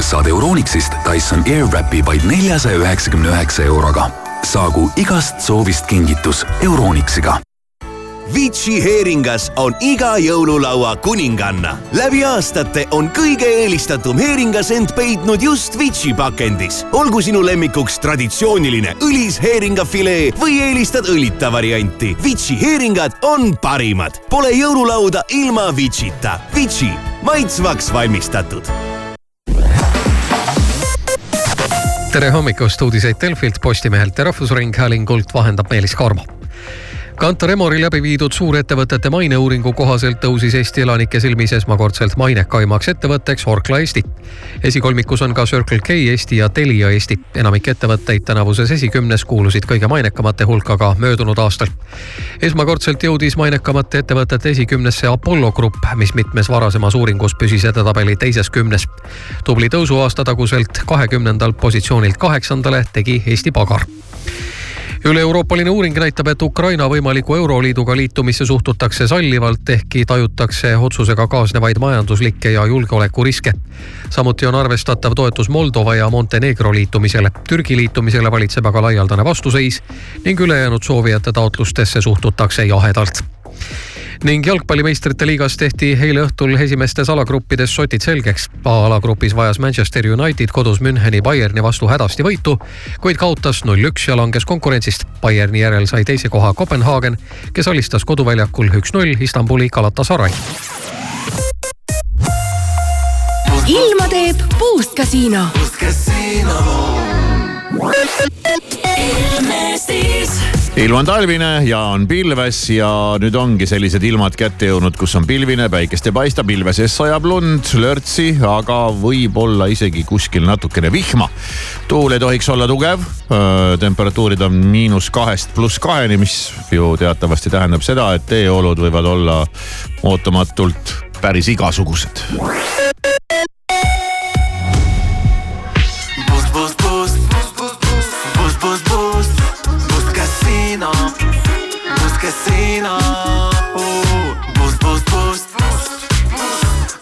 kuuldes saad Euronixist Dyson Airwrapi vaid neljasaja üheksakümne üheksa euroga. saagu igast soovist kingitus Euronixiga Vici heeringas on iga jõululaua kuninganna. läbi aastate on kõige eelistatum heeringas end peitnud just Vici pakendis. olgu sinu lemmikuks traditsiooniline õlis heeringafilee või eelistad õlita varianti. Vici heeringad on parimad. Pole jõululauda ilma Vicita. Vici, maitsvaks valmistatud tere hommikust, uudiseid Delfilt, Postimehelt ja Rahvusringhäälingult vahendab Meelis Karmo Kantar Emori läbi viidud suurettevõtete maineuuringu kohaselt tõusis Eesti elanike silmis esmakordselt mainekaimaks ettevõtteks Orkla Eesti. esikolmikus on ka Circle K Eesti ja Telia Eesti. enamik ettevõtteid tänavuses esikümnes kuulusid kõige mainekamate hulka ka möödunud aastal. esmakordselt jõudis mainekamate ettevõtete esikümnesse Apollo Grupp, mis mitmes varasemas uuringus püsis edetabeli teises kümnes. tubli tõusu aasta taguselt kahekümnendalt positsioonilt kaheksandale tegi Eesti Pagar üle-euroopaline uuring näitab, et Ukraina võimaliku Euroliiduga liitumisse suhtutakse sallivalt, ehkki tajutakse otsusega kaasnevaid majanduslikke ja julgeolekuriske. samuti on arvestatav toetus Moldova ja Montenegro liitumisele. Türgi liitumisele valitseb aga laialdane vastuseis ning ülejäänud soovijate taotlustesse suhtutakse jahedalt ning jalgpallimeistrite liigas tehti eile õhtul esimestes alagruppides sotid selgeks. A-alagrupis vajas Manchester United kodus Müncheni Bayerni vastu hädasti võitu, kuid kaotas null-üks ja langes konkurentsist. Bayerni järel sai teise koha Kopenhaagen, kes alistas koduväljakul üks-null Istanbuli Galatasaray. ilma teeb Boost Casino. Boost Casino. Ilmestis ilm on talvine ja on pilves ja nüüd ongi sellised ilmad kätte jõudnud, kus on pilvine, päikest ei paista, pilve sees sajab lund, lörtsi, aga võib-olla isegi kuskil natukene vihma. tuul ei tohiks olla tugev. temperatuurid on miinus kahest pluss kaheni, mis ju teatavasti tähendab seda, et teeolud võivad olla ootamatult päris igasugused. Casino. Uh, Boost, boost, boost.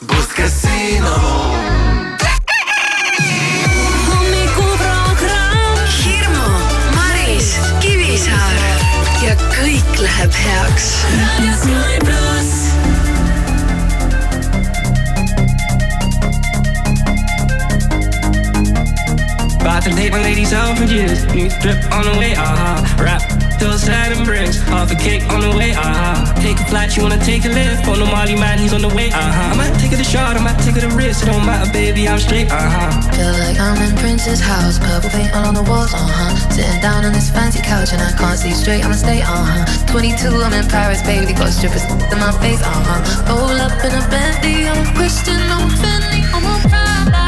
Boost Casino. Hommikuprogramm Hirmu, Maris, Kivisaar. Ja kõik läheb heaks. raadios Neli pluss. About to take my for years. New drip on the way, aha. Uh-huh. Rap Still sad and bricks, half a cake on the way, uh-huh. Take a flight, you wanna take a lift. On the Molly man, he's on the way, uh-huh. I might take it a shot, I might take it a risk. It don't matter, baby, I'm straight, uh-huh. Feel like I'm in Prince's house, purple paint all on the walls, uh-huh. Sitting down on this fancy couch and I can't see straight, I'ma stay, uh-huh. 22, I'm in Paris, baby, got strippers in my face, uh-huh. Roll up in a Bentley, I'm a Christian, I'm a I'm a Prada.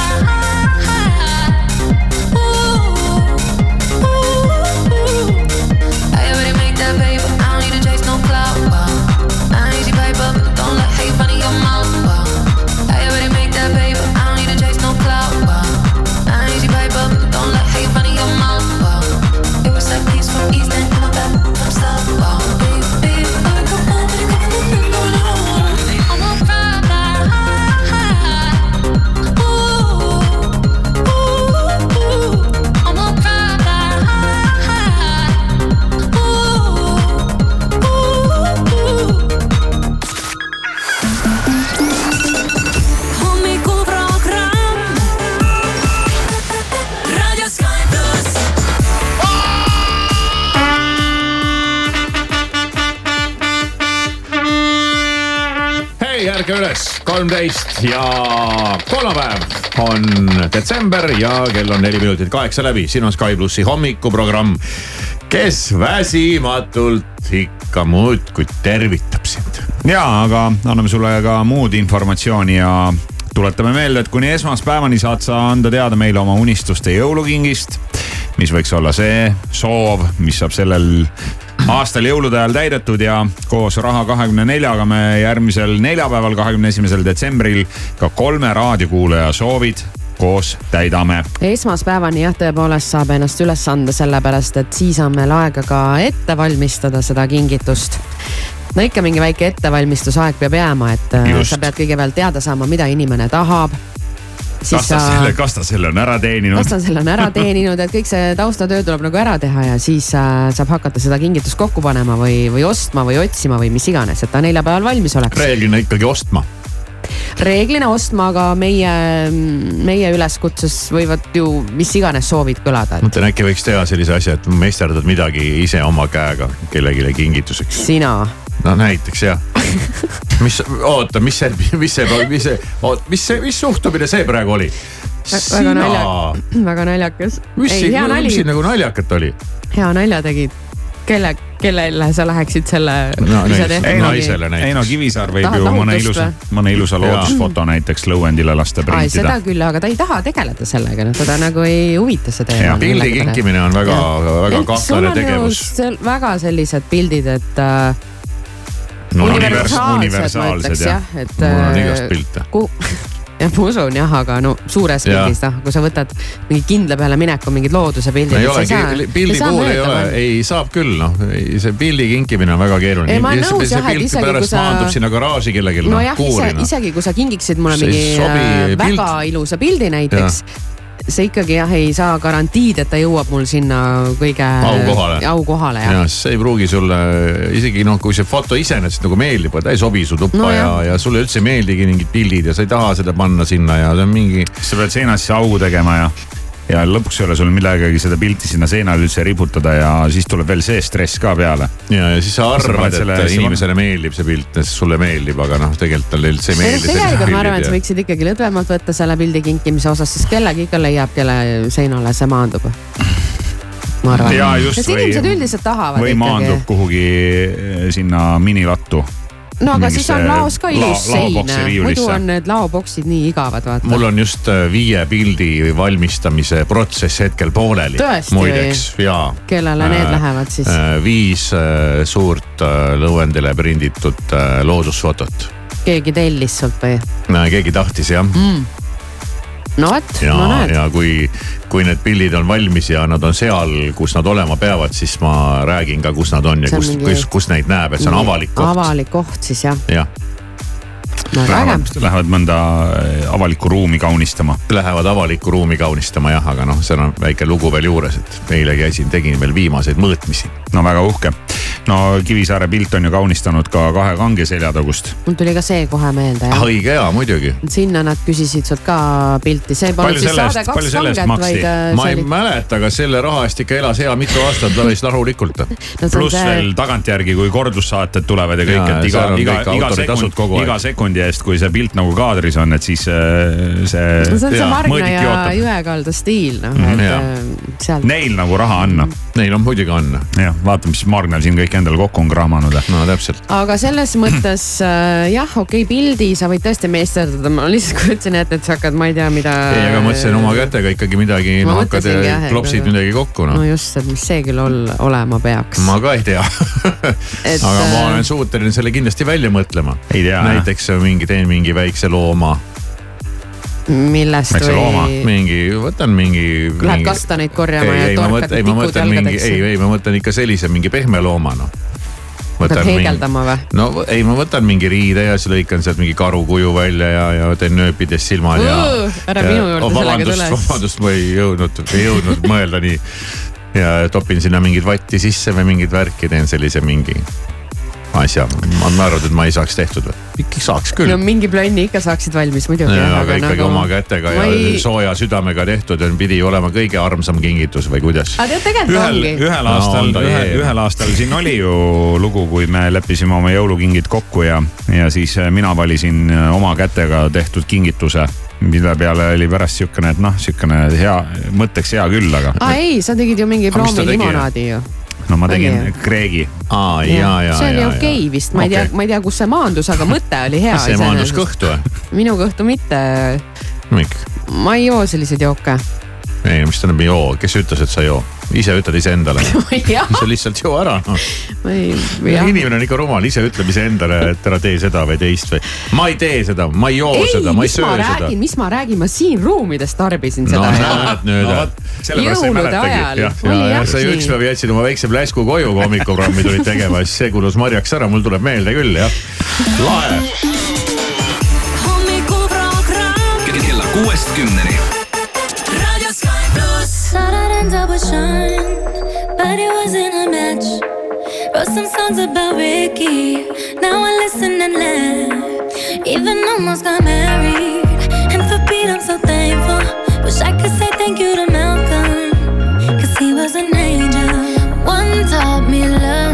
Kolmteist ja kolmapäev on detsember ja kell on neli minutit kaheksa läbi. siin on Sky plussi hommikuprogramm, kes väsimatult ikka muudkui tervitab sind. ja, aga anname sulle ka muud informatsiooni ja tuletame meelde, et kuni esmaspäevani saad sa anda teada meile oma unistuste jõulukingist. mis võiks olla see soov, mis saab sellel aastal jõulude ajal täidetud ja koos Raha kahekümne neljaga me järgmisel neljapäeval, kahekümne esimesel detsembril ka kolme raadiokuulaja soovid koos täidame. esmaspäevani jah, tõepoolest saab ennast üles anda, sellepärast et siis on meil aega ka ette valmistada seda kingitust no ikka mingi väike ettevalmistusaeg peab jääma, et äh, Just. sa pead kõigepealt teada saama, mida inimene tahab kas ta selle, kas ta selle on ära teeninud? kas ta selle on ära teeninud, et kõik see taustatöö tuleb nagu ära teha ja siis äh, saab hakata seda kingitust kokku panema või, või ostma või otsima või mis iganes, et ta neljapäeval valmis oleks. reeglina ikkagi ostma reeglina ostma, aga meie, meie üleskutses võivad ju mis iganes soovid kõlada et.... mõtlen, äkki võiks teha sellise asja, et meisterdad midagi ise oma käega kellelegi kingituseks. sina no näiteks jah mis, oota, mis see, mis see, mis see, mis see, mis suhtumine see praegu oli? väga naljakas, väga naljakas. mis siin, mis siin nagu naljakat oli? hea nalja tegid. kelle, kellele sa läheksid selle no,? ei no, ei no Kivisaar võib ju mõne ilusa, mõne ilusa loodusfoto näiteks lõuendile lasta printida. seda küll, aga ta ei taha tegeleda sellega, noh teda nagu ei huvita see teema. pildi kinkimine on väga, väga kahtlane tegevus. väga sellised pildid, et äh, no, universaalsed, universaalsed jah, et. mul on äh, igast pilte jah, ma usun jah, aga no suures pildis noh, kui sa võtad mingi kindla peale mineku mingid looduse pildid. ei olegi, pildi puhul ei ole, ei saab küll noh, see pildi kinkimine on väga keeruline. ma olen nõus jah, et isegi kui sa. maandub sinna garaaži kellelgi no,. nojah, ise, isegi kui sa kingiksid mulle mingi sobi, äh, väga pilt. ilusa pildi näiteks see ikkagi jah, ei saa garantiid, et ta jõuab mul sinna kõige aukohale, aukohale jah ja,. see ei pruugi sulle isegi noh, kui see foto iseenesest nagu meeldib, ta ei sobi su tuppa no, ja, ja sulle üldse ei meeldigi mingid pildid ja sa ei taha seda panna sinna ja see on mingi. sa pead seinast sisse augu tegema ja ja lõpuks ei ole sul millegagi seda pilti sinna seinale üldse riputada ja siis tuleb veel see stress ka peale. ja, ja siis sa arvad, et selle, inimesele meeldib see pilt, sulle meeldib, aga noh, tegelikult talle üldse ei meeldi. tegelikult ma arvan, et sa võiksid ikkagi lõdvemalt võtta selle pildi kinkimise osas, sest kellegi ikka leiab, kelle seinale see maandub ma arvan. ja just. või, inimesed üldiselt tahavad või ikkagi. maandub kuhugi sinna minilattu no aga siis on laos ka ilus la, sein, muidu on need laoboksid nii igavad, vaata. mul on just äh, viie pildi valmistamise protsess hetkel pooleli. muideks, jaa. kellele äh, need lähevad siis äh,? viis äh, suurt äh, lõuendile prinditud äh, loodusfotot. keegi tellis sult või? keegi tahtis jah mm no vot, no näed. ja kui, kui need pildid on valmis ja nad on seal, kus nad olema peavad, siis ma räägin ka, kus nad on ja kus, kus, kus neid näeb, et see on avalik koht. avalik koht siis jah? jah no,. Lähevad, lähevad mõnda äh, avalikku ruumi kaunistama. Lähevad avalikku ruumi kaunistama jah, aga noh, seal on väike lugu veel juures, et eile käisin, tegin veel viimaseid mõõtmisi. no väga uhke no Kivisaare pilt on ju kaunistanud ka kahe kange seljatagust. mul tuli ka see kohe meelde jah. õige ja muidugi. sinna nad küsisid sult ka pilti, see polnud siis saade Kaks kanget, vaid. Äh, ma ei oli... mäleta, aga selle raha eest ikka elas hea mitu aastat päris rahulikult no,. pluss see... veel tagantjärgi, kui kordussaated tulevad ja kõik, et iga, iga, iga sekundi, iga sekundi eest, kui see pilt nagu kaadris on, et siis äh, see. see on see Margna ja Jõekalda stiil noh, et mm, sealt. Neil nagu raha on noh. Neil on muidugi on. jah, vaata, mis Margnal siin kõik kõik endale kokku on kraamanud. no täpselt. aga selles mõttes äh, jah, okei okay,, pildi sa võid tõesti meisterdada, ma lihtsalt kujutasin ette, et sa hakkad, ma ei tea, mida. ei, aga mõtlesin oma kätega ikkagi midagi, no hakkad ja klopsid nagu... midagi kokku no.. no just, et mis see küll ol, olema peaks. ma ka ei tea et, aga ma olen suuteline selle kindlasti välja mõtlema. näiteks mingi, teen mingi väikse looma millest või? mingi, võtan mingi. Lähed kastaneid korjama ei, ja torkad tikud jalgadeks? ei, ei, ma mõtlen ikka sellise mingi pehme looma noh hakkad heegeldama või? no ei, ma võtan mingi riide ja siis lõikan sealt mingi karukuju välja ja, ja teen nööpidest silmad ja. ära minu juurde oh, sellega tule. vabandust, ma ei jõudnud, ei jõudnud mõelda nii. ja topin sinna mingit vatti sisse või mingit värki, teen sellise mingi asja, ma arvan, et ma ei saaks tehtud või? Ikka saaks küll no mingi plönni ikka saaksid valmis muidugi. aga ikkagi nagu... oma kätega ja ei... sooja südamega tehtud pidi olema kõige armsam kingitus või kuidas? aga tead tegelikult ühel, ongi. ühel aastal no,, ühel, ühel aastal siin oli ju lugu, kui me leppisime oma jõulukingid kokku ja, ja siis mina valisin oma kätega tehtud kingituse mille peale oli pärast siukene, et noh, siukene hea, mõtteks hea küll, aga. aa ei, sa tegid ju mingi proomilimonaadi ju no ma tegin Kreegi. aa, ja, ja, see oli okei okay vist, ma ei okay. tea, ma ei tea, kus see maandus, aga mõte oli hea. kas see maandus kõhtu või? minu kõhtu mitte. miks? ma ei joo selliseid jooke. ei, mis tähendab ei joo, kes ütles, et sa ei joo? Ise ütled iseendale sa lihtsalt joo ära no.. inimene on ikka rumal, ise ütleb iseendale, et ära tee seda või teist või. ma ei tee seda, ma ei joo ei, seda, ma ei söö seda. mis ma räägin, ma siin ruumides tarbisin seda. no näed nüüd no,. jõulude ajal. sa ju ükspäev jätsid oma väikse pläsku koju, kui hommikuprogrammi tulid tegema, siis see kulus marjaks ära, mul tuleb meelde küll jah. lahe. hommikuprogramm. kella kuuest kümneni. Sky pluss. double shine, but it wasn't a match. Wrote some songs about Ricky, now I listen and laugh. Even almost got married, and for Pete I'm so thankful. Wish I could say thank you to Malcolm, cause he was an angel. One taught me love,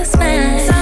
is a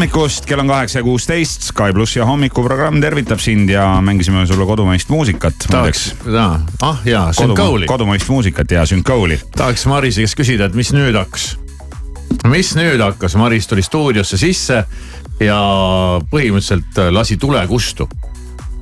hommikust, kell on kaheksa ja kuusteist, Sky pluss ja hommikuprogramm tervitab sind ja mängisime sulle kodumaist muusikat. tahaks, ah jaa, Syncooli. kodumaist muusikat ja Syncooli. tahaks Marise käest küsida, et mis nüüd hakkas? mis nüüd hakkas, Maris tuli stuudiosse sisse ja põhimõtteliselt lasi tule kustu.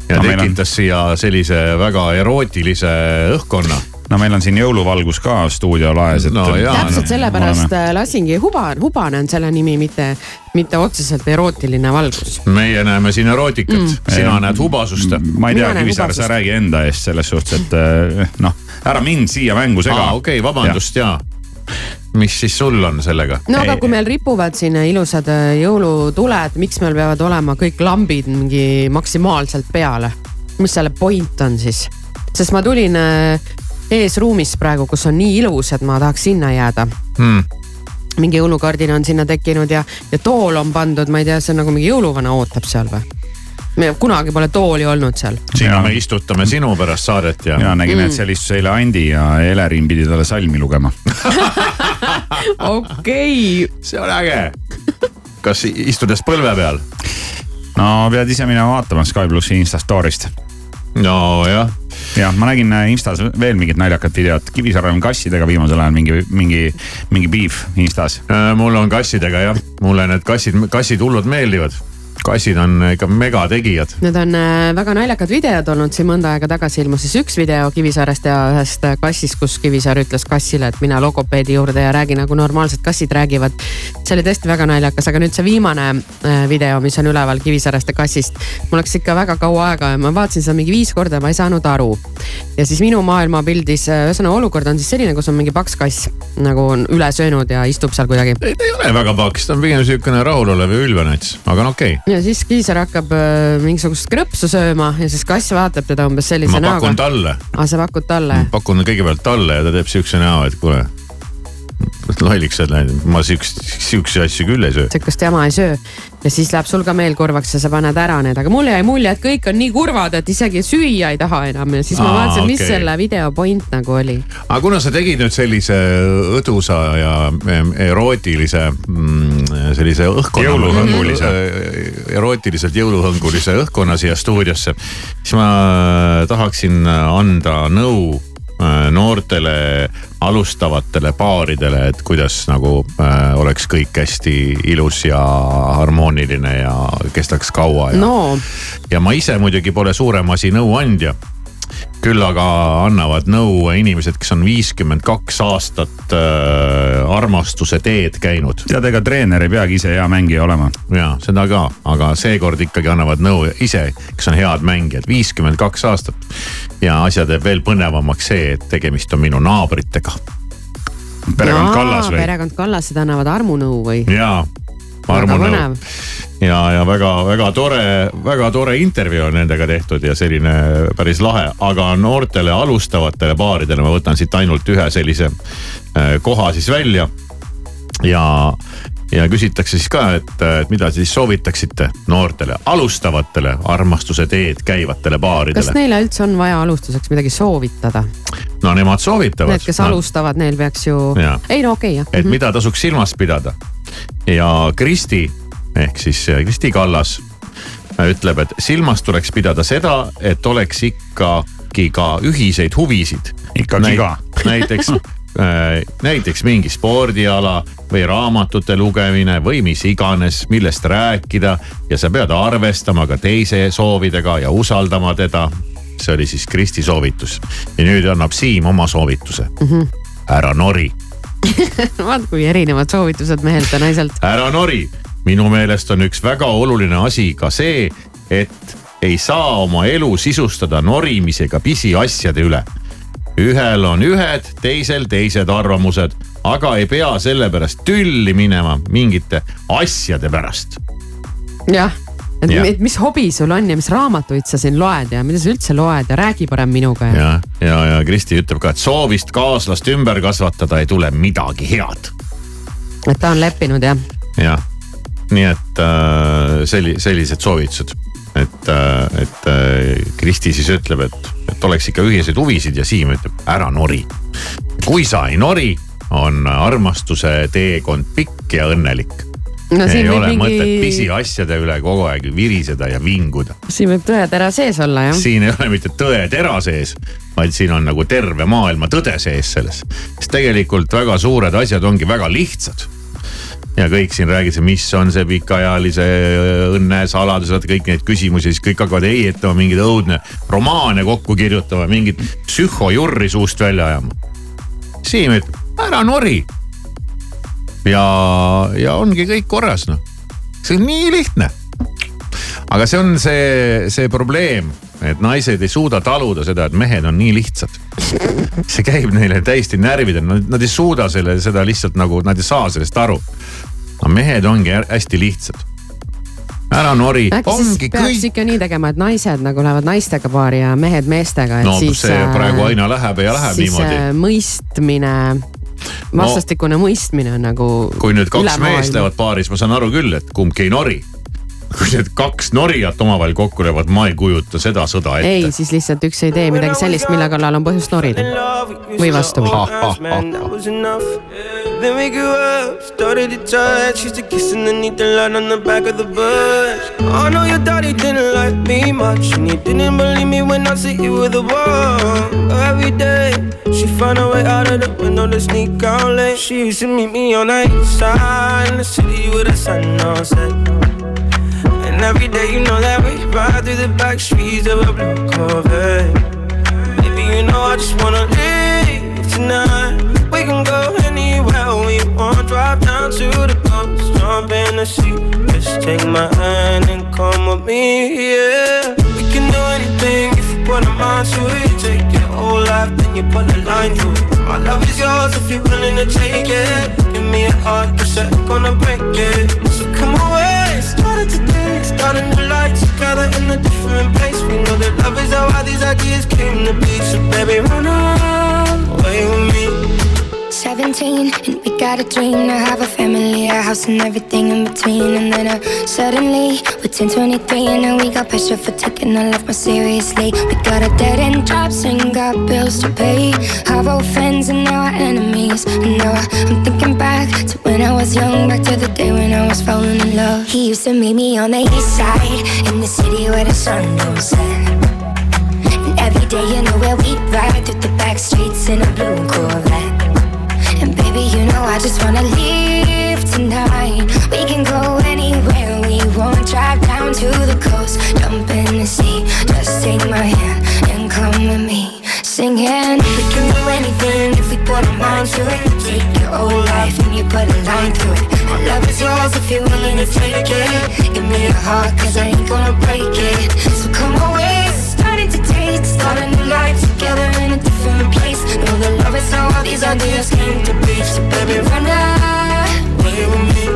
ja no, tekitas siia sellise väga erootilise õhkkonna no meil on siin jõuluvalgus ka stuudio laes, et no,. täpselt no, sellepärast oleme. Äh, lasingi huba, hubane on selle nimi, mitte, mitte otseselt erootiline valgus. meie näeme siin erootikat mm., sina ja, näed hubasust. ma ei tea, Kivisaar, sa räägi enda eest selles suhtes, et äh, noh, ära mind siia mängu sega. okei okay,, vabandust ja, ja mis siis sul on sellega? no aga kui meil ripuvad siin ilusad äh, jõulutuled, miks meil peavad olema kõik lambid mingi maksimaalselt peale? mis selle point on siis? sest ma tulin eesruumis praegu, kus on nii ilus, et ma tahaks sinna jääda hmm. mingi jõulukardin on sinna tekkinud ja, ja tool on pandud, ma ei tea, see on nagu mingi jõuluvana ootab seal või? me kunagi pole tooli olnud seal. sinna me istutame sinu pärast saadet ja. ja nägime mm., et seal istus eile Andi ja Elerin pidi talle salmi lugema. okei. see on äge. kas istudes põlve peal? no pead ise minema vaatama Sky plussi Insta story'st. nojah jah, ma nägin äh, Instas veel mingit naljakat videot, Kivisaarel on kassidega viimasel ajal mingi, mingi, mingi beef Instas. Äh, mul on kassidega jah, mulle need kassid, kassid hullult meeldivad kassid on ikka megategijad. Need on äh, väga naljakad videod olnud, siin mõnda aega tagasi ilmus siis üks video Kivisaarest ja ühest kassist, kus Kivisaar ütles kassile, et mine logopeedi juurde ja räägi nagu normaalsed kassid räägivad. see oli tõesti väga naljakas, aga nüüd see viimane äh, video, mis on üleval Kivisaarest ja kassist. mul läks ikka väga kaua aega ja ma vaatasin seda mingi viis korda ja ma ei saanud aru. ja siis minu maailmapildis, äh, ühesõnaga olukord on siis selline, kus on mingi paks kass nagu on üle söönud ja istub seal kuidagi. ei, ta ei ole väga paks, ta on pigem sihukene rahulolev ja ülbenats, aga no okei okay ja siis Kiisar hakkab äh, mingisugust krõpsu sööma ja siis kass vaatab teda umbes sellise näoga. ma pakun talle. aa, sa pakud talle? pakun kõigepealt talle ja ta teeb siukse näo, et kuule lolliks oled läinud, ma siukest, siukseid asju küll ei söö. sihukest jama ei söö ja siis läheb sul ka meel kurvaks ja sa paned ära need, aga mulle jäi mulje, et kõik on nii kurvad, et isegi süüa ei taha enam ja siis ma Aa, vaatasin, mis okay. selle video point nagu oli. aga kuna sa tegid nüüd sellise õdusa ja erootilise mm, sellise õhkkonna. jõuluhõngulise. erootiliselt jõuluhõngulise õhkkonna siia stuudiosse, siis ma tahaksin anda nõu noortele alustavatele paaridele, et kuidas nagu äh, oleks kõik hästi ilus ja harmooniline ja kestaks kaua ja no.. ja ma ise muidugi pole suurem asi nõuandja küll aga annavad nõu inimesed, kes on viiskümmend kaks aastat äh, armastuse teed käinud. tead, ega treener ei peagi ise hea mängija olema. ja seda ka, aga seekord ikkagi annavad nõu ise, kes on head mängijad, viiskümmend kaks aastat. ja asja teeb veel põnevamaks see, et tegemist on minu naabritega. perekond Kallas või? perekond Kallased annavad armunõu või? jaa armunõu. ja, ja väga-väga tore, väga tore intervjuu on nendega tehtud ja selline päris lahe, aga noortele alustavatele paaridele ma võtan siit ainult ühe sellise äh, koha siis välja. ja, ja küsitakse siis ka, et, et mida siis soovitaksite noortele alustavatele armastuse teed käivatele paaridele. kas neile üldse on vaja alustuseks midagi soovitada? no nemad soovitavad. Need, kes no. alustavad, neil peaks ju, ei no okei okay, jah. et mm -hmm. mida tasuks silmas pidada ja Kristi ehk siis äh, Kristi Kallas äh, ütleb, et silmas tuleks pidada seda, et oleks ikkagi ka ühiseid huvisid. ikkagi ka. näiteks näiteks mingi spordiala või raamatute lugemine või mis iganes, millest rääkida ja sa pead arvestama ka teise soovidega ja usaldama teda. see oli siis Kristi soovitus ja nüüd annab Siim oma soovituse mm. -hmm. ära nori vaat kui erinevad soovitused mehelt ja naiselt. ära nori, minu meelest on üks väga oluline asi ka see, et ei saa oma elu sisustada norimisega pisiasjade üle. Ühel on ühed, teisel teised arvamused, aga ei pea sellepärast tülli minema mingite asjade pärast. jah et ja. mis hobi sul on ja mis raamatuid sa siin loed ja mida sa üldse loed ja räägi parem minuga. ja, ja, ja Kristi ütleb ka, et soovist kaaslast ümber kasvatada ei tule midagi head. et ta on leppinud jah? jah, nii et äh, selli-, sellised soovitused et, äh, et äh, Kristi siis ütleb, et, et oleks ikka ühiseid huvisid ja Siim ütleb ära nori. kui sa ei nori, on armastuse teekond pikk ja õnnelik No ei ole mingi- mõtet pisiasjade üle kogu aeg viriseda ja vinguda siin võib tõetera sees olla jah. siin ei ole mitte tõetera sees, vaid siin on nagu terve maailma tõde sees selles. sest tegelikult väga suured asjad ongi väga lihtsad. Ja kõik siin räägitakse, mis on see pikaajalise õnne saladus, vaata kõik neid küsimusi, siis kõik hakkavad heietama mingeid õudne romaane kokku kirjutama, mingit psühhojurri suust välja ajama. Siim ütleb, ära nori. ja, ja ongi kõik korras noh, see on nii lihtne aga see on see, see probleem, et naised ei suuda taluda seda, et mehed on nii lihtsad. see käib neile täiesti närvidele, nad, ei suuda selle, seda lihtsalt nagu, nad ei saa sellest aru. aga mehed ongi hä- hästi lihtsad. ära nori, äkki siis peaks kõik. ikka nii tegema, et naised nagu lähevad naistega paari ja mehed meestega, no siis. see praegu aina läheb ja läheb siis niimoodi äh, mõistmine, vastastikune mõistmine on nagu. kui nüüd kaks meest lähevad paaris, ma saan aru küll, et kumbki ei nori. Kui need kaks norijat omavahel kokku löövad, ma ei kujuta seda sõda ette. ei, siis lihtsalt üks ei tee midagi sellist, mille kallal on põhjust norida. või vastupidi. Man, that was enough. Then we grew up, started to touch. Used to kiss underneath the light on the back of the bus. I know your daddy didn't like me much, and he didn't believe me when I said you were the one. Every day, she found a way out of the window to sneak out late. She used to meet me on the east side in the city with the sun on set. And every day, you know that we ride through the back streets of a blue Corvette. Baby, you know I just wanna leave tonight. We can go anywhere we want. Drive down to the coast, jump in the sea. Just take my hand and come with me, yeah. We can do anything if you put a mind to it. Take your whole life, then you put a line to it. My love is yours if you're willing to take it. Give me a heart, cause I'm gonna break it. So come away, started today. Start a new life together in a different place. We know that love is how all these ideas came to be. So baby, run away with me. 17 and we got a dream to have a family, a house and everything in between. And then uh, suddenly we're 10, 23 and now we got pressure for taking our life more seriously. We got a dead end jobs and got bills to pay. Our old friends and now our enemies. And now I- I'm thinking back to when I was young, back to the day when I was falling in love. He used to meet me on the east side in the city where the sun don't set. And every day, you know where we ride through the back streets in a blue I just wanna leave tonight. We can go anywhere we want. Drive down to the coast, jump in the sea. Just take my hand and come with me. Singing, we can do anything if we put our mind to it. Take your whole life and you put a line through it. My love is yours if you're willing to take it. Give me your heart, cause I ain't gonna break it. So come away, starting to taste. Start a new life together Know that love is how all these ideas came to be. So baby, run away with me.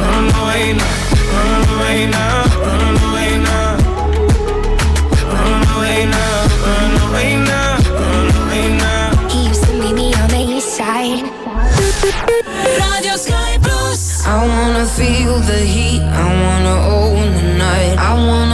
Run away now, run away now, run away now. Run away now, run away now, run away now. He used to meet me on the east side. Radio Sky Plus. I wanna feel the heat, I wanna own the night. I wanna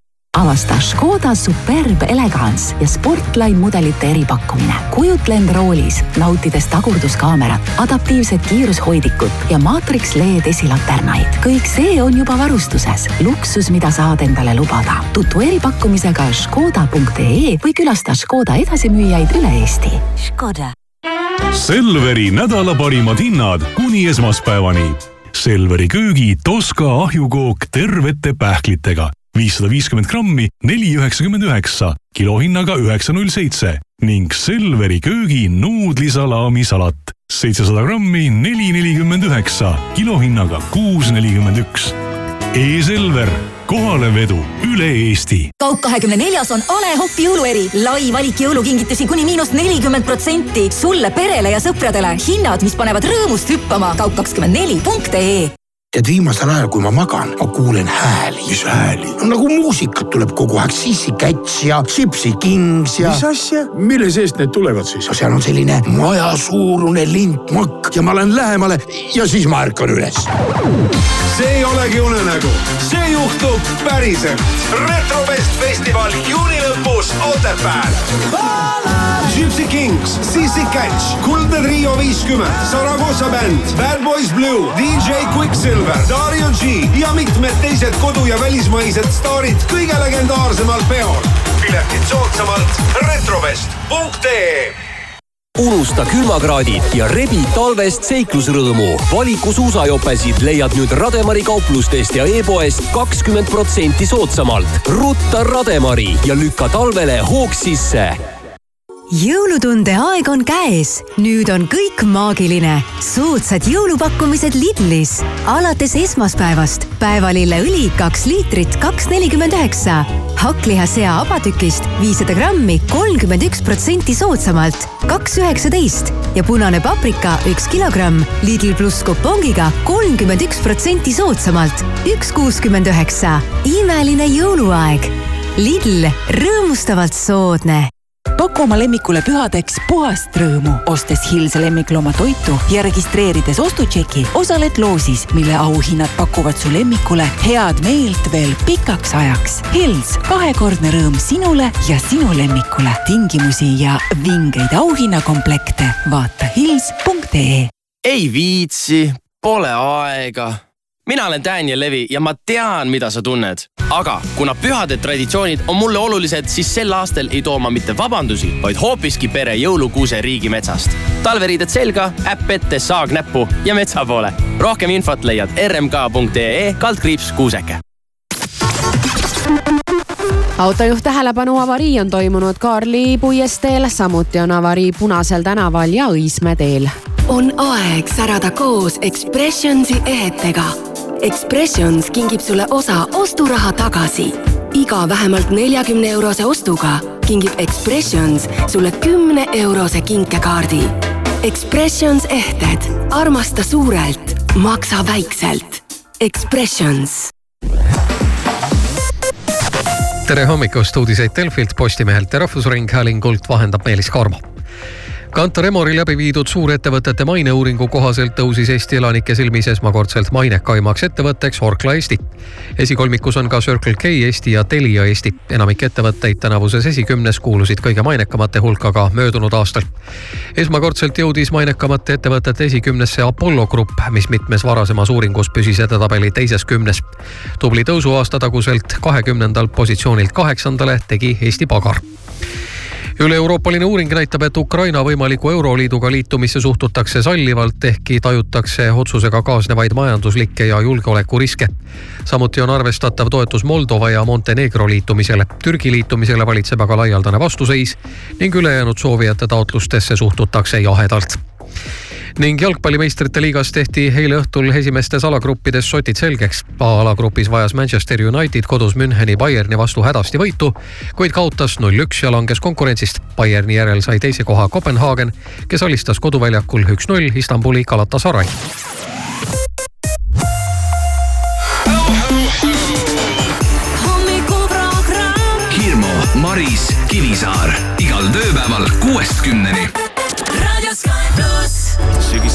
avasta Škoda Superb Elegance ja Sportline mudelite eripakkumine. kujutle end roolis, nautides tagurduskaamerat, adaptiivset kiirushoidikut ja Matrix LED esilaternaid. kõik see on juba varustuses. luksus, mida saad endale lubada. tutvu eripakkumisega škoda.ee või külasta Škoda edasimüüjaid üle Eesti. Škoda. Selveri nädala parimad hinnad kuni esmaspäevani. Selveri köögi Toska ahjukook tervete pähklitega viissada viiskümmend grammi, neli üheksakümmend üheksa, kilohinnaga üheksa null seitse ning Selveri köögi nuudlisalaamisalat seitsesada grammi, neli nelikümmend üheksa, kilohinnaga kuus nelikümmend üks. E-Selver, kohalevedu üle Eesti. kaup kahekümne neljas on A Le Coq jõulueri, lai valik jõulukingitusi kuni miinus nelikümmend protsenti sulle, perele ja sõpradele. hinnad, mis panevad rõõmust hüppama. kaup kakskümmend neli punkt ee tead, viimasel ajal, kui ma magan, ma kuulen hääli. mis hääli? no nagu muusikat tuleb kogu aeg, Sissi Cats ja Gypsy Kings ja. mis asja, mille seest need tulevad siis? no seal on selline majasuurune lintmakk ja ma lähen lähemale ja siis ma ärkan üles. see ei olegi unenägu, see juhtub päriselt. retrofest festival juuni lõpus Otepääl Gypsy Kings, Sissi Catch, Kuldne Trio viiskümmend, Saragossa bänd, Bad Boys Blue, DJ Quicksilver, Dario G ja mitmed teised kodu- ja välismaised staarid kõige legendaarsemal peol. piletid soodsamalt retrovest.ee unusta külmakraadid ja rebi talvest seiklusrõõmu. valiku suusajopesid leiad nüüd Rademari kauplustest ja e-poest kakskümmend protsenti soodsamalt. rutta Rademari ja lükka talvele hoog sisse jõulutunde aeg on käes, nüüd on kõik maagiline. soodsad jõulupakkumised Lidlis. alates esmaspäevast päevalilleõli kaks liitrit, kaks nelikümmend üheksa. hakklihasea abatükist viissada grammi, kolmkümmend üks protsenti soodsamalt, kaks üheksateist ja punane paprika üks kilogramm Lidl pluss kupongiga kolmkümmend üks protsenti soodsamalt, üks kuuskümmend üheksa. imeline jõuluaeg. Lidl, rõõmustavalt soodne paku oma lemmikule pühadeks puhast rõõmu, ostes Hills lemmiklooma toitu ja registreerides ostutšeki, osaled loosis, mille auhinnad pakuvad su lemmikule head meelt veel pikaks ajaks. Hills, kahekordne rõõm sinule ja sinu lemmikule. tingimusi ja vingeid auhinnakomplekte vaata hills.ee. ei viitsi, pole aega mina olen Daniel Levi ja ma tean, mida sa tunned. aga kuna pühade traditsioonid on mulle olulised, siis sel aastal ei too ma mitte vabandusi, vaid hoopiski pere jõulukuuse riigimetsast. talveriided selga, äpp ette, saag näppu ja metsa poole. rohkem infot leiad rmk.ee kaldkriips kuuseke autojuht tähelepanu, avarii on toimunud Kaarli puiesteel, samuti on avarii Punasel tänaval ja Õismäe teel. on aeg särada koos Expressionsi ehetega Expressions kingib sulle osa osturaha tagasi. iga vähemalt neljakümne eurose ostuga kingib Expressions sulle kümne eurose kinkekaardi. Expressions ehted, armasta suurelt, maksa väikselt. Expressions tere hommikust, uudiseid Delfilt, Postimehelt ja Rahvusringhäälingult vahendab Meelis Karmo Kantar Emori läbi viidud suurettevõtete maineuuringu kohaselt tõusis Eesti elanike silmis esmakordselt mainekaimaks ettevõtteks Orkla Eesti. esikolmikus on ka Circle K Eesti ja Telia Eesti. enamik ettevõtteid tänavuses esikümnes kuulusid kõige mainekamate hulka ka möödunud aastal. esmakordselt jõudis mainekamate ettevõtete esikümnesse Apollo Grupp, mis mitmes varasemas uuringus püsis edetabeli teises kümnes. tubli tõusu aasta taguselt kahekümnendalt positsioonilt kaheksandale tegi Eesti Pagar üle-euroopaline uuring näitab, et Ukraina võimaliku Euroliiduga liitumisse suhtutakse sallivalt, ehkki tajutakse otsusega kaasnevaid majanduslikke ja julgeolekuriske. samuti on arvestatav toetus Moldova ja Montenegro liitumisele. Türgi liitumisele valitseb aga laialdane vastuseis ning ülejäänud soovijate taotlustesse suhtutakse jahedalt ning jalgpallimeistrite liigas tehti eile õhtul esimestes alagruppides sotid selgeks. A-alagrupis vajas Manchester United kodus Müncheni Bayerni vastu hädasti võitu, kuid kaotas null-üks ja langes konkurentsist. Bayerni järel sai teise koha Kopenhaagen, kes alistas koduväljakul üks-null Istanbuli Galatasaray. Hirmu, Maris, Kivisaar igal tööpäeval kuuest kümneni.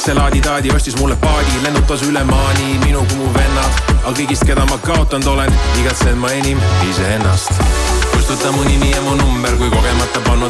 see laadi-taadi ostis mulle paadi, lennutas üle maani minu kui mu vennad, aga kõigist, keda ma kaotanud olen, igatsen ma enim iseennast. kustuta mu nimi ja mu number, kui kogemata pannud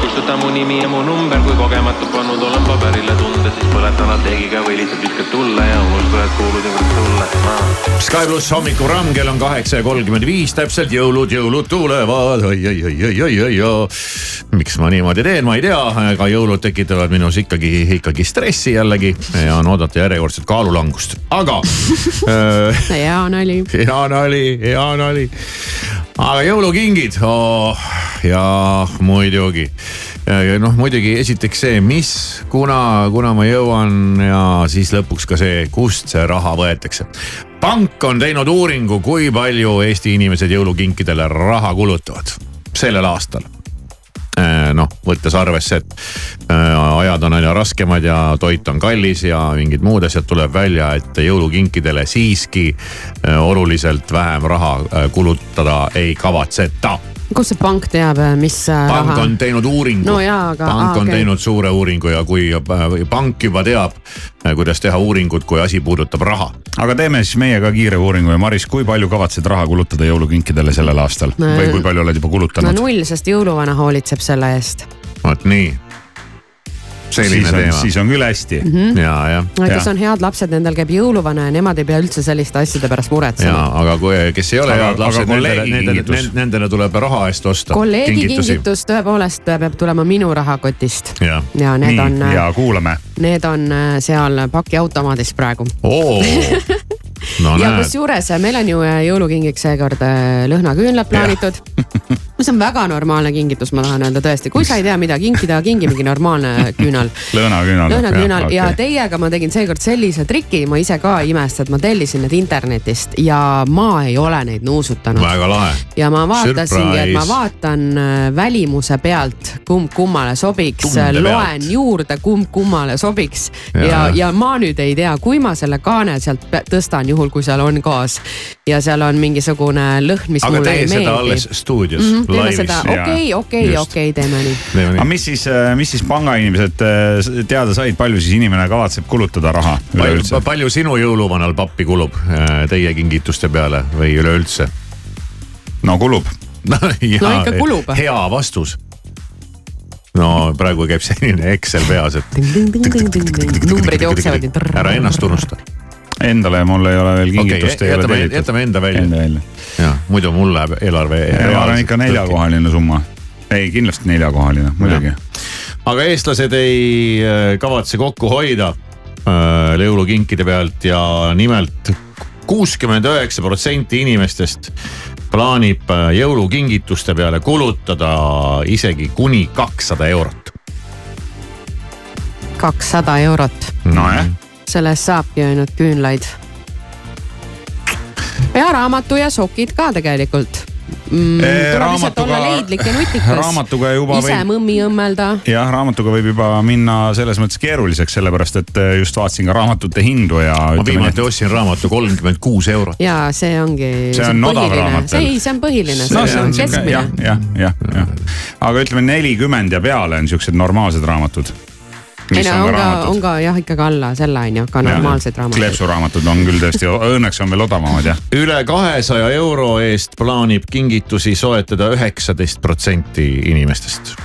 kustuta mu nimi ja mu number, kui kogemata pannud olen paberile tunded, siis põletan lateegiga või lihtsalt viskad tulle ja unusta, et kuulusin kord sulle. Sky pluss hommikuramm kell on kaheksa ja kolmkümmend viis täpselt, jõulud, jõulud tulevad oi, oi, oi, oi, oi, oi, oi. miks ma niimoodi teen, ma ei tea, aga jõulud tekitavad minus ikkagi, ikkagi stressi jällegi ja on oodata järjekordset kaalulangust, aga äh, hea nali. hea nali, hea nali. Aga jõulukingid oh, ja muidugi, noh muidugi esiteks see, mis, kuna, kuna ma jõuan ja siis lõpuks ka see, kust see raha võetakse. pank on teinud uuringu, kui palju Eesti inimesed jõulukinkidele raha kulutavad sellel aastal noh, võttes arvesse, et äh, ajad on aina raskemad ja toit on kallis ja mingid muud asjad, tuleb välja, et jõulukinkidele siiski äh, oluliselt vähem raha äh, kulutada ei kavatseta kust see pank teab, mis äh, pank raha on? teinud uuringu No aga- pank on okei. teinud suure uuringu ja kui äh, pank juba teab, kuidas teha uuringut, kui asi puudutab raha. aga teeme siis meie ka kiire uuringu ja Maris, kui palju kavatsed raha kulutada jõulukinkidele sellel aastal No, või kui palju oled juba no kulutanud? null, sest jõuluvana hoolitseb selle eest. vot nii. Selline siis on, teema. siis on küll hästi mm. ja, jah. kes on head lapsed, nendel käib jõuluvana ja nemad ei pea üldse selliste asjade pärast ja muretsema. aga kui, kes ei ole Aga- head lapsed, nendele, nendele, nendele tuleb raha eest osta. kolleegi kingitus tõepoolest peab tulema minu rahakotist ja need nii on, ja kuulame. need on äh, seal pakiautomaadis praegu. oo, no ja kusjuures äh, meil on ju äh, jõulukingiks seekord äh, lõhnaküünlad plaanitud. mis on väga normaalne kingitus, ma tahan öelda tõesti, kui sa ei tea, mida kinkida, kingi mingi normaalne küünal. lõhnaküünal. lõhnaküünal ja teiega ma tegin seekord sellise triki, ma ise ka ei imesta, et ma tellisin need internetist ja ma ei ole neid nuusutanud. väga lahe. ja ma vaatasingi, et ma vaatan välimuse pealt, kumb kummale sobiks, loen juurde, kumb kummale sobiks ja, Ja, ja, ja ma nüüd ei tea, kui ma selle kaane sealt tõstan, juhul kui seal on gaas ja seal on mingisugune lõhn, mis aga mulle tee ei seda meeldi alles. stuudios Mm -hmm, teeme laivis seda, okei, okei, okei, teeme nii. aga mis siis, mis siis pangainimesed äh, teada said, palju siis inimene kavatseb kulutada raha palju üleüldse?, palju sinu jõuluvanal pappi kulub äh, teie kingituste peale või üleüldse? no kulub. no, ja, No ikka kulub. hea vastus. no praegu käib selline Excel peas, et numbrid jooksevad ära ennast unusta. Endale mul ei ole veel kingitust okay,, jätame, tellitud. jätame enda välja. Enda välja. ja muidu mul läheb eelarve. ma arvan ikka neljakohaline summa. ei, kindlasti neljakohaline, muidugi. aga eestlased ei äh, kavatse kokku hoida äh, jõulukinkide pealt ja nimelt kuuskümmend üheksa protsenti inimestest plaanib äh, jõulukingituste peale kulutada isegi kuni kakssada eurot. kakssada eurot, nojah, selle eest saabki ainult küünlaid. ja raamatu ja sokid ka tegelikult mm,. Eh, tuleb lihtsalt raamatuga- olla leidlik ja nutikas. raamatuga juba ise võib- mõmmi õmmelda. jah, raamatuga võib juba minna selles mõttes keeruliseks, sellepärast et äh, just vaatasin ka raamatute hindu ja. ma viimati ostsin raamatu kolmkümmend kuus eurot. ja see ongi. See on odav raamat see ei, see on põhiline, no see on keskmine jah, jah, jah, jah. aga ütleme nelikümmend ja peale on siuksed normaalsed raamatud. Ei mis no on ka raamatud. on ka jah, ikkagi alla selle on ju, ka normaalseid raamatuid. kleepsuraamatud on küll tõesti, õnneks on veel odavamad jah. üle kahesaja euro eest plaanib kingitusi soetada üheksateist protsenti inimestest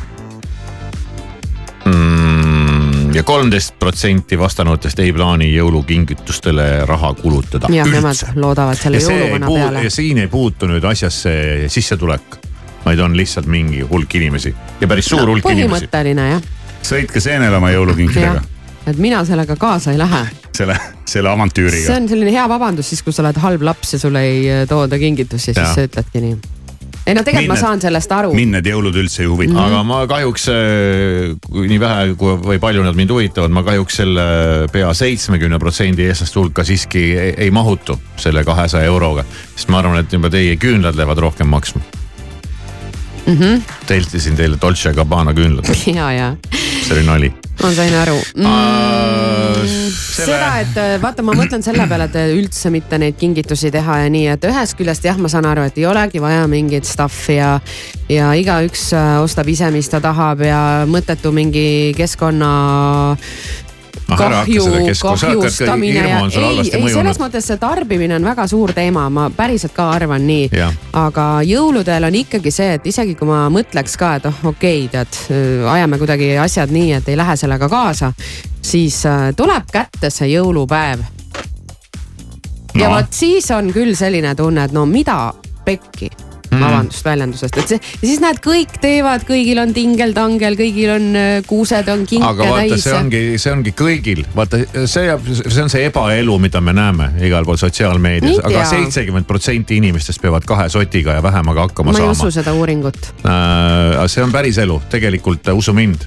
mm,. ja kolmteist protsenti vastanutest ei plaani jõulukingitustele raha kulutada. jah, nemad loodavad selle jõuluvana peale ja. siin ei puutu nüüd asjasse sissetulek, vaid on lihtsalt mingi hulk inimesi ja päris suur hulk inimesi. põhimõtteline jah, sõitke seenele oma jõulukinkidega, et mina sellega kaasa ei lähe. selle, selle see avantüüriga. on selline hea vabandus siis, kui sa oled halb laps ja sulle ei äh, tooda kingitusi, siis sa ütledki nii. ei no tegelikult ma Mind saan sellest aru. mind need jõulud üldse ei huvita. aga ma kahjuks, nii vähe kui või palju nad mind huvitavad, ma kahjuks selle pea seitsmekümne protsendi eestlaste hulka siiski ei, ei mahutu selle kahesaja euroga. sest ma arvan, et juba teie küünlad lähevad rohkem maksma. mm. -hmm. teltisin teile Dolce Gabbana küünlad, ja, ja see oli nali. ma sain aru mm,. seda, et äh, vaata, ma mõtlen selle peale, et üldse mitte neid kingitusi teha ja nii, et ühest küljest jah, ma saan aru, et ei olegi vaja mingit stuff'i ja, ja igaüks äh, ostab ise, mis ta tahab ja mõttetu mingi keskkonna Ah, kahju kahjustamine ja ei, ei selles mõttes see tarbimine on väga suur teema, ma päriselt ka arvan nii aga jõuludel on ikkagi see, et isegi kui ma mõtleks ka, et oh okei okay,, tead, ajame kuidagi asjad nii, et ei lähe sellega kaasa, siis äh, tuleb kätte see jõulupäev. ja No. vot siis on küll selline tunne, et no mida pekki Mm. vabandust väljendusest, et see siis näed, kõik teevad, kõigil on tingel-tangel, kõigil on äh, kuused on kinke aga vaata, täis see. ongi, see ongi kõigil, vaata see jääb, see on see ebaelu, mida me näeme igal pool sotsiaalmeedias aga seitsekümmend protsenti inimestest peavad kahe sotiga ja vähemaga hakkama ma ei saama usu. seda uuringut. see on päris elu, tegelikult äh, usu mind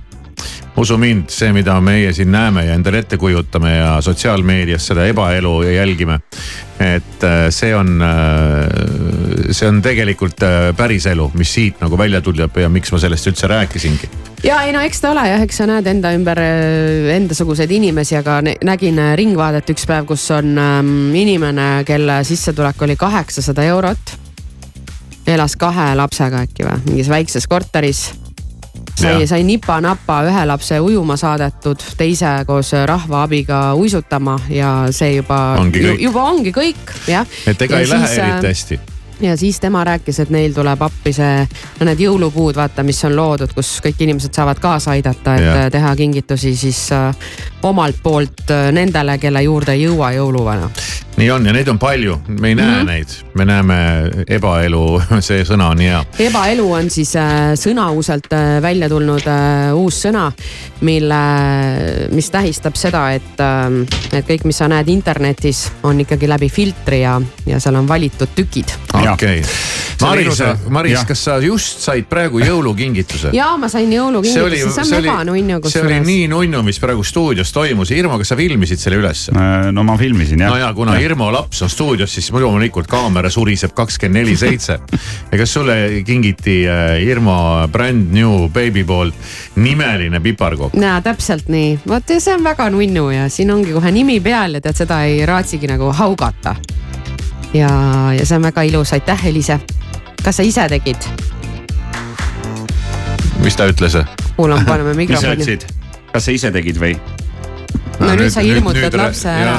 usu mind, see, mida meie siin näeme ja endale ette kujutame ja sotsiaalmeedias seda ebaelu jälgime. et äh, see on, see on tegelikult äh, päris elu, mis siit nagu välja tuleb ja miks ma sellest üldse rääkisingi. ja ei no eks ta ole jah, eks sa näed enda ümber äh, endasuguseid inimesi, aga nä- nägin äh, Ringvaadet üks päev, kus on ähm, inimene, kelle sissetulek oli kaheksasada eurot. elas kahe lapsega äkki või, mingis väikses korteris. sai sai nipa-napa ühe lapse ujuma saadetud, teise koos rahva abiga uisutama ja see juba juba ongi kõik jah. et ega ei lähe eriti hästi ja siis tema rääkis, et neil tuleb appi see, no need jõulupuud, vaata, mis on loodud, kus kõik inimesed saavad kaasa aidata, et ja. teha kingitusi siis äh, omalt poolt äh, nendele, kelle juurde ei jõua jõuluvana. nii on ja neid on palju, me ei näe mm. -hmm. neid, me näeme ebaelu, see sõna on hea. ebaelu on siis äh, sõnauselt äh, välja tulnud äh, uus sõna, mille, mis tähistab seda, et äh,, et kõik, mis sa näed internetis, on ikkagi läbi filtri ja, ja seal on valitud tükid. Okei, Maris ilusa-, Maris jah., kas sa just said praegu jõulukingituse? ja ma sain jõulukingituse, see on väga nunnu see oli kusjuures. nii nunnu, mis praegu stuudios toimus. Irmo, kas sa filmisid selle ülesse? no ma filmisin jah. no ja kuna ja. Irmo laps on stuudios, siis loomulikult kaamera suriseb kakskümmend neli seitse. ja kas sulle kingiti äh, Irmo brand new baby poolt nimeline piparkopp? jaa, täpselt nii, vot see on väga nunnu ja siin ongi kohe nimi peal ja tead, seda ei raatsigi nagu haugata. Ja, ja see on väga ilus, aitäh, Elise. kas sa ise tegid? mis ta ütles? kuulame, paneme mis sa mikrofoni. ütlesid, kas sa ise tegid või? No nüüd sa hirmutad lapse ära.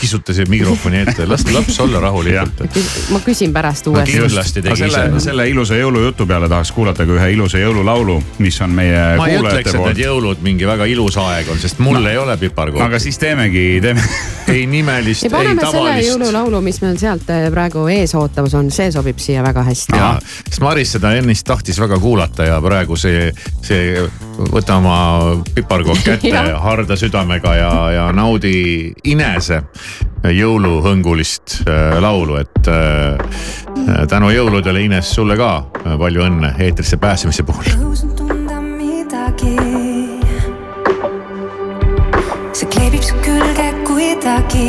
kisutasid mikrofoni ette, las laps olla rahulikult. ma küsin pärast uuesti. kindlasti tegi selle, ise. selle ilusa jõulujutu peale tahaks kuulata ka ühe ilusa jõululaulu, mis on meie ma ei ütleks, kuulajate et need jõulud mingi väga ilus aeg on, sest mul No. ei ole piparkoppi. aga siis teemegi, teeme ei nimelist, ei paneme selle tavalist. jõululaulu, mis meil sealt eh, praegu ees ootamas on, see sobib siia väga hästi. ja, sest Maris seda ennist tahtis väga kuulata ja praegu see, see võta oma piparkopp kätte harda südamega ja, ja naudi Inese jõuluhõngulist äh, laulu, et äh, tänu jõuludele Ines sulle ka äh, palju õnne eetrisse pääsemise puhul. see kleebib su külge kuidagi.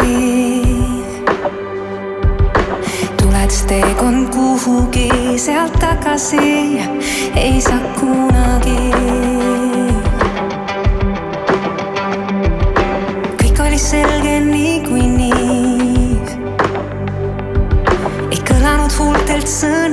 tuletas teekond kuhugi sealt tagasi, ei saa kunagi. 낯선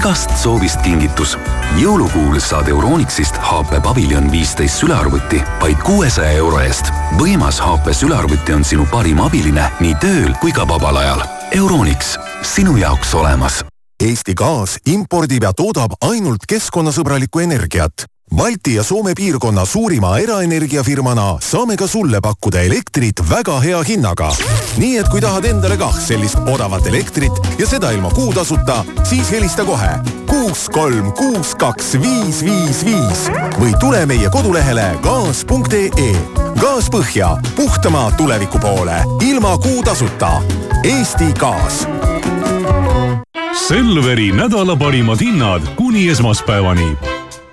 igast soovist kingitus. jõulukuul saad Euronixist HP Pavilion viisteist sülearvuti vaid kuuesaja euro eest. võimas HP sülearvuti on sinu parim abiline nii tööl kui ka vabal ajal. Euronix, sinu jaoks olemas Eesti Gaas impordib ja toodab ainult keskkonnasõbralikku energiat. Balti ja Soome piirkonna suurima eraenergiafirmana saame ka sulle pakkuda elektrit väga hea hinnaga. nii et kui tahad endale kah sellist odavat elektrit ja seda ilma kuutasuta, siis helista kohe kuus, kolm, kuus, kaks, viis, viis, viis või tule meie kodulehele gaas.ee. gaas põhja, puhtama tuleviku poole, ilma kuutasuta. Eesti Gaas Selveri nädala parimad hinnad kuni esmaspäevani.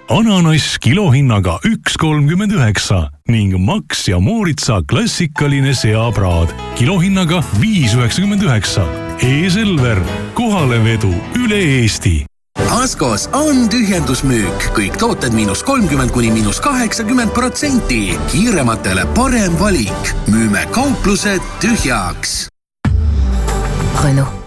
Ananass kilohinnaga üks kolmkümmend üheksa ning Max ja Mooritsa klassikaline seapraad kilohinnaga viis üheksakümmend üheksa. E-Selver, kohalevedu üle Eesti Askos on tühjendusmüük, kõik tooted miinus kolmkümmend kuni miinus kaheksakümmend protsenti. kiirematele parem valik, müüme kauplused tühjaks. Renault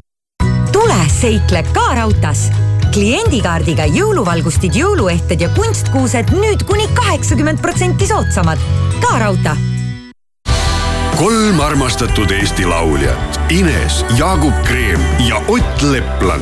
tule seikle ka raudtees. kliendikaardiga jõuluvalgustid, jõuluehted ja kunstkuused nüüd kuni kaheksakümmend protsenti soodsamad. ka raudtee kolm armastatud Eesti lauljat Ines, Jaagup Kreem ja Ott Leplan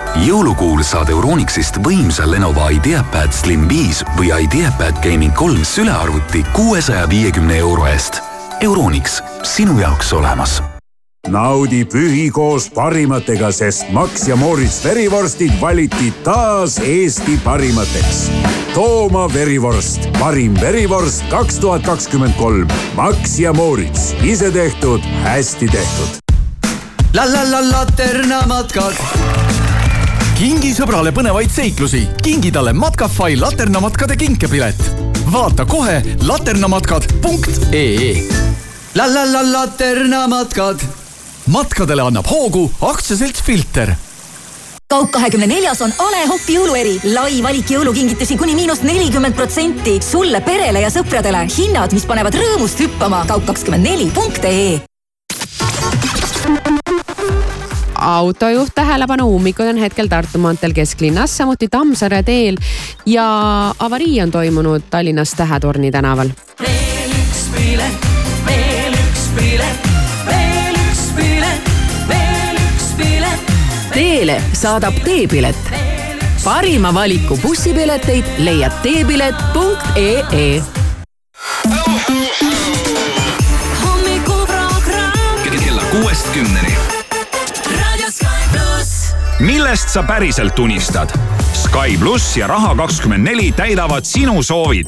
Jõulukuul saad Euronixist võimsa Lenovo IdeaPad Slim 5 või IdeaPad Gaming kolm sülearvuti kuuesaja viiekümne euro eest. Euronix, sinu jaoks olemas naudi pühi koos parimatega, sest Max ja Moritz verivorstid valiti taas Eesti parimateks. Tooma verivorst, parim verivorst kaks tuhat kakskümmend kolm. Max ja Moritz, ise tehtud, hästi tehtud la la la laternamatkad. Kingi sõbrale põnevaid seiklusi, kingi talle Matkafai laternamatkade kinkepilet. vaata kohe laternamatkad.ee. la la la laternamatkad. matkadele annab hoogu aktsiaselts Filter kaup kahekümne neljas on A Le Coq jõulueri. lai valik jõulukingitusi kuni miinus nelikümmend protsenti. sulle, perele ja sõpradele. hinnad, mis panevad rõõmust hüppama. kaup kakskümmend neli punkt ee autojuht tähelepanu, ummikud on hetkel Tartu maanteel kesklinnas, samuti Tammsaare teel ja avarii on toimunud Tallinnas Tähetorni tänaval. veel üks pilet, veel üks pilet, veel üks pilet, veel üks pilet. Teele saadab teepilet. parima valiku bussipileteid leiad teepilet.ee hommikuprogramm kella kuuest kümneni millest sa päriselt unistad? Sky pluss ja Raha kakskümmend neli täidavad sinu soovid.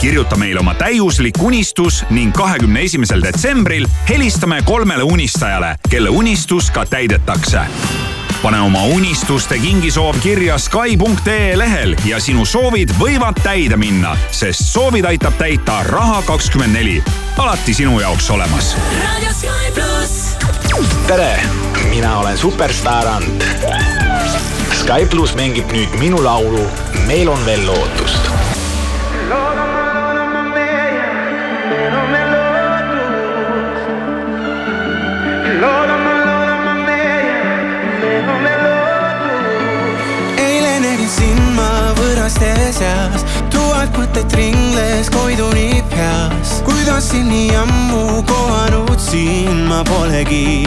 kirjuta meile oma täiuslik unistus ning kahekümne esimesel detsembril helistame kolmele unistajale, kelle unistus ka täidetakse pane oma unistuste kingisoov kirja Sky.ee lehel ja sinu soovid võivad täide minna, sest soovid aitab täita Raha kakskümmend neli. alati sinu jaoks olemas. raadio Sky pluss. Tere, mina olen superstaar Ant. Sky pluss mängib nüüd minu laulu Meil on veel lootust. eile nägin sind ma võõraste seas, tuhat mõtet ringles koiduni peas. kuidas sind nii ammu kohanud siin ma polegi.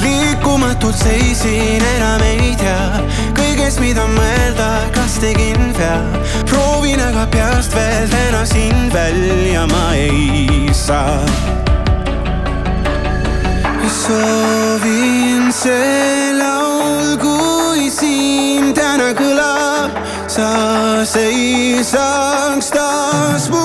liikumatult seisin, enam ei tea, kõige ees, mida mõelda, kas tegin vea. proovin aga peast veel täna sind välja ma ei saa. soovin see laul, kui siin täna kõlab, sa seisaks taas mu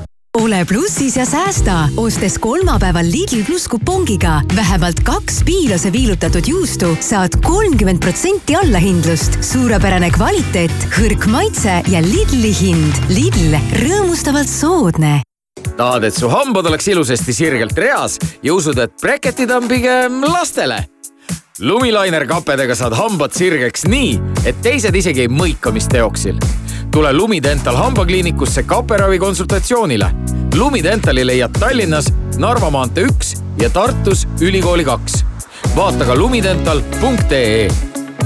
ole plussis ja säästa, ostes kolmapäeval Lidl pluss kupongiga vähemalt kaks piilose viilutatud juustu, saad kolmkümmend protsenti allahindlust. suurepärane kvaliteet, hõrk maitse ja Lidli hind. Lidl, rõõmustavalt soodne tahad, et su hambad oleks ilusasti sirgelt reas ja usud, et breketid on pigem lastele? lumilainer kapedega saad hambad sirgeks nii, et teised isegi ei mõika, mis teoksil. Tule Lumidental hambakliinikusse kaperavi konsultatsioonile. Lumidentali leiad Tallinnas Narva maantee üks ja Tartus Ülikooli kaks. vaata ka lumidental.ee.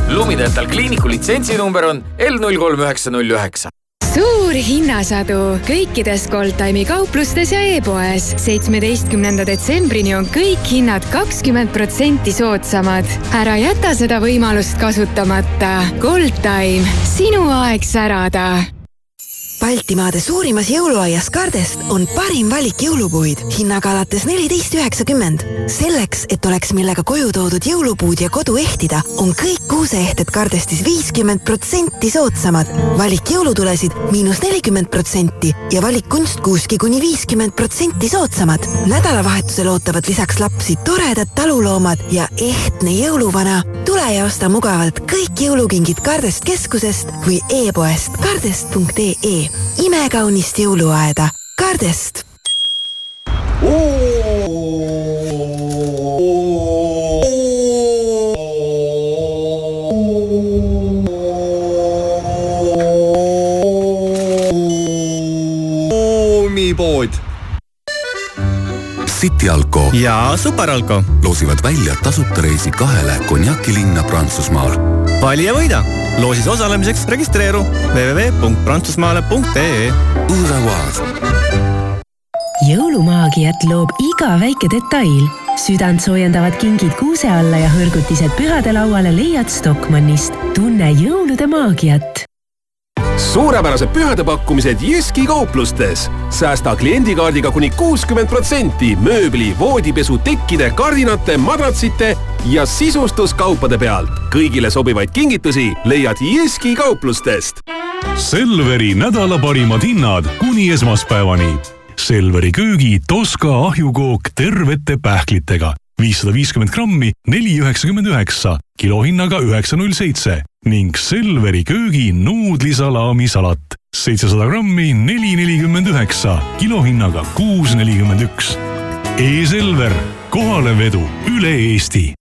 Lumidental kliiniku litsentsinumber on L null kolm üheksa null üheksa suur hinnasadu kõikides Goldtime'i kauplustes ja e-poes. seitsmeteistkümnenda detsembrini on kõik hinnad kakskümmend protsenti soodsamad. ära jäta seda võimalust kasutamata. Goldtime, sinu aeg särada Baltimaade suurimas jõuluaias Kardest on parim valik jõulupuid hinnaga alates neliteist üheksakümmend. selleks, et oleks millega koju toodud jõulupuud ja kodu ehtida, on kõik kuuseehted Kardestis viiskümmend protsenti soodsamad. valik jõulutulesid miinus nelikümmend protsenti ja valik kunstkuuski kuni viiskümmend protsenti soodsamad. nädalavahetusel ootavad lisaks lapsi toredad taluloomad ja ehtne jõuluvana. tule ja osta mugavalt kõik jõulukingid Kardest keskusest või e-poest kardest.ee imekaunist jõuluaeda Kardest. City Alko ja Superalko loosivad välja tasuta reisi kahele konjakilinna Prantsusmaal vali ja võida. loosis osalemiseks registreeru www.prantsusmaale.ee. jõulumaagiat loob iga väike detail. südantsoojendavad kingid kuuse alla ja hõrgutised pühadelauale leiad Stockmannist. tunne jõulude maagiat suurepärased pühadepakkumised Jyski kauplustes. säästa kliendikaardiga kuni kuuskümmend protsenti mööbli, voodipesu, tekkide, kardinate, madratsite ja sisustuskaupade pealt. kõigile sobivaid kingitusi leiad Jyski kauplustest. Selveri nädala parimad hinnad kuni esmaspäevani. Selveri köögi Toska ahjukook tervete pähklitega viissada viiskümmend grammi, neli üheksakümmend üheksa, kilohinnaga üheksa null seitse ning Selveri köögi nuudlisalaamisalat seitsesada grammi, neli nelikümmend üheksa, kilohinnaga kuus nelikümmend üks. E-Selver, kohalevedu üle Eesti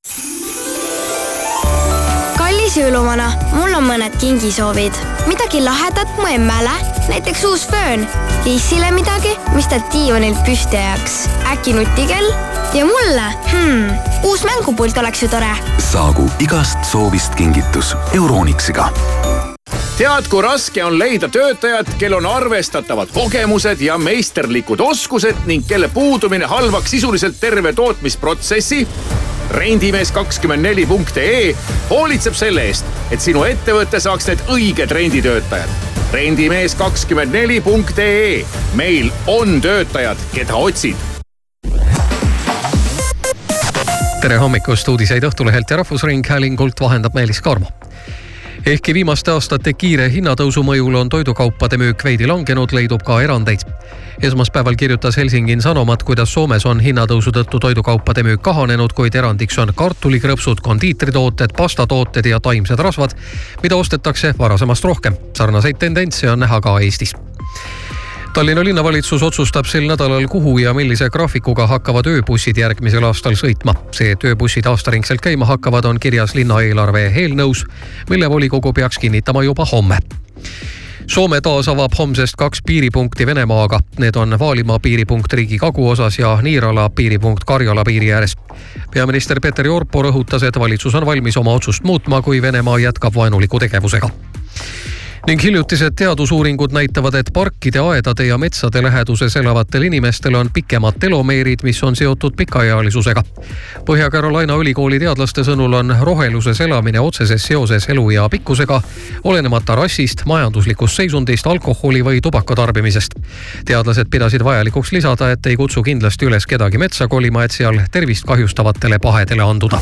kallis jõuluvana, mul on mõned kingisoovid. midagi lahedat mu emmele, näiteks uus föön. Liisile midagi, mis tal diivanilt püsti ajaks. äkki nutikell? ja mulle hmm,, uus mängupult oleks ju tore. saagu igast soovist kingitus Euronixiga tead, kui raske on leida töötajat, kel on arvestatavad kogemused ja meisterlikud oskused ning kelle puudumine halvaks sisuliselt terve tootmisprotsessi? Rendimees kakskümmend neli punkt ee hoolitseb selle eest, et sinu ettevõte saaks need õiged renditöötajad. rendimees kakskümmend neli punkt ee, meil on töötajad, keda otsid. Tere hommikust, uudiseid Õhtulehelt ja Rahvusringhäälingult vahendab Meelis Karmo ehkki viimaste aastate kiire hinnatõusu mõjul on toidukaupade müük veidi langenud, leidub ka erandeid. esmaspäeval kirjutas Helsingin Sanomat, kuidas Soomes on hinnatõusu tõttu toidukaupade müük kahanenud, kuid erandiks on kartulikrõpsud, kondiitritooted, pastatooted ja taimsed rasvad, mida ostetakse varasemast rohkem. sarnaseid tendentse on näha ka Eestis Tallinna linnavalitsus otsustab sel nädalal, kuhu ja millise graafikuga hakkavad ööbussid järgmisel aastal sõitma. see, et ööbussid aastaringselt käima hakkavad, on kirjas linnaeelarve eelnõus, mille volikogu peaks kinnitama juba homme Soome taas avab homsest kaks piiripunkti Venemaaga. Need on Vaalimaa piiripunkt riigi kaguosas ja Niirala piiripunkt Karjala piiri ääres. peaminister Peeter Orpo rõhutas, et valitsus on valmis oma otsust muutma, kui Venemaa jätkab vaenuliku tegevusega ning hiljutised teadusuuringud näitavad, et parkide, aedade ja metsade läheduses elavatel inimestel on pikemad telomeerid, mis on seotud pikaealisusega. Põhja-Carolina ülikooli teadlaste sõnul on roheluses elamine otseses seoses eluea pikkusega, olenemata rassist, majanduslikust seisundist, alkoholi või tubaka tarbimisest. teadlased pidasid vajalikuks lisada, et ei kutsu kindlasti üles kedagi metsa kolima, et seal tervist kahjustavatele pahedele anduda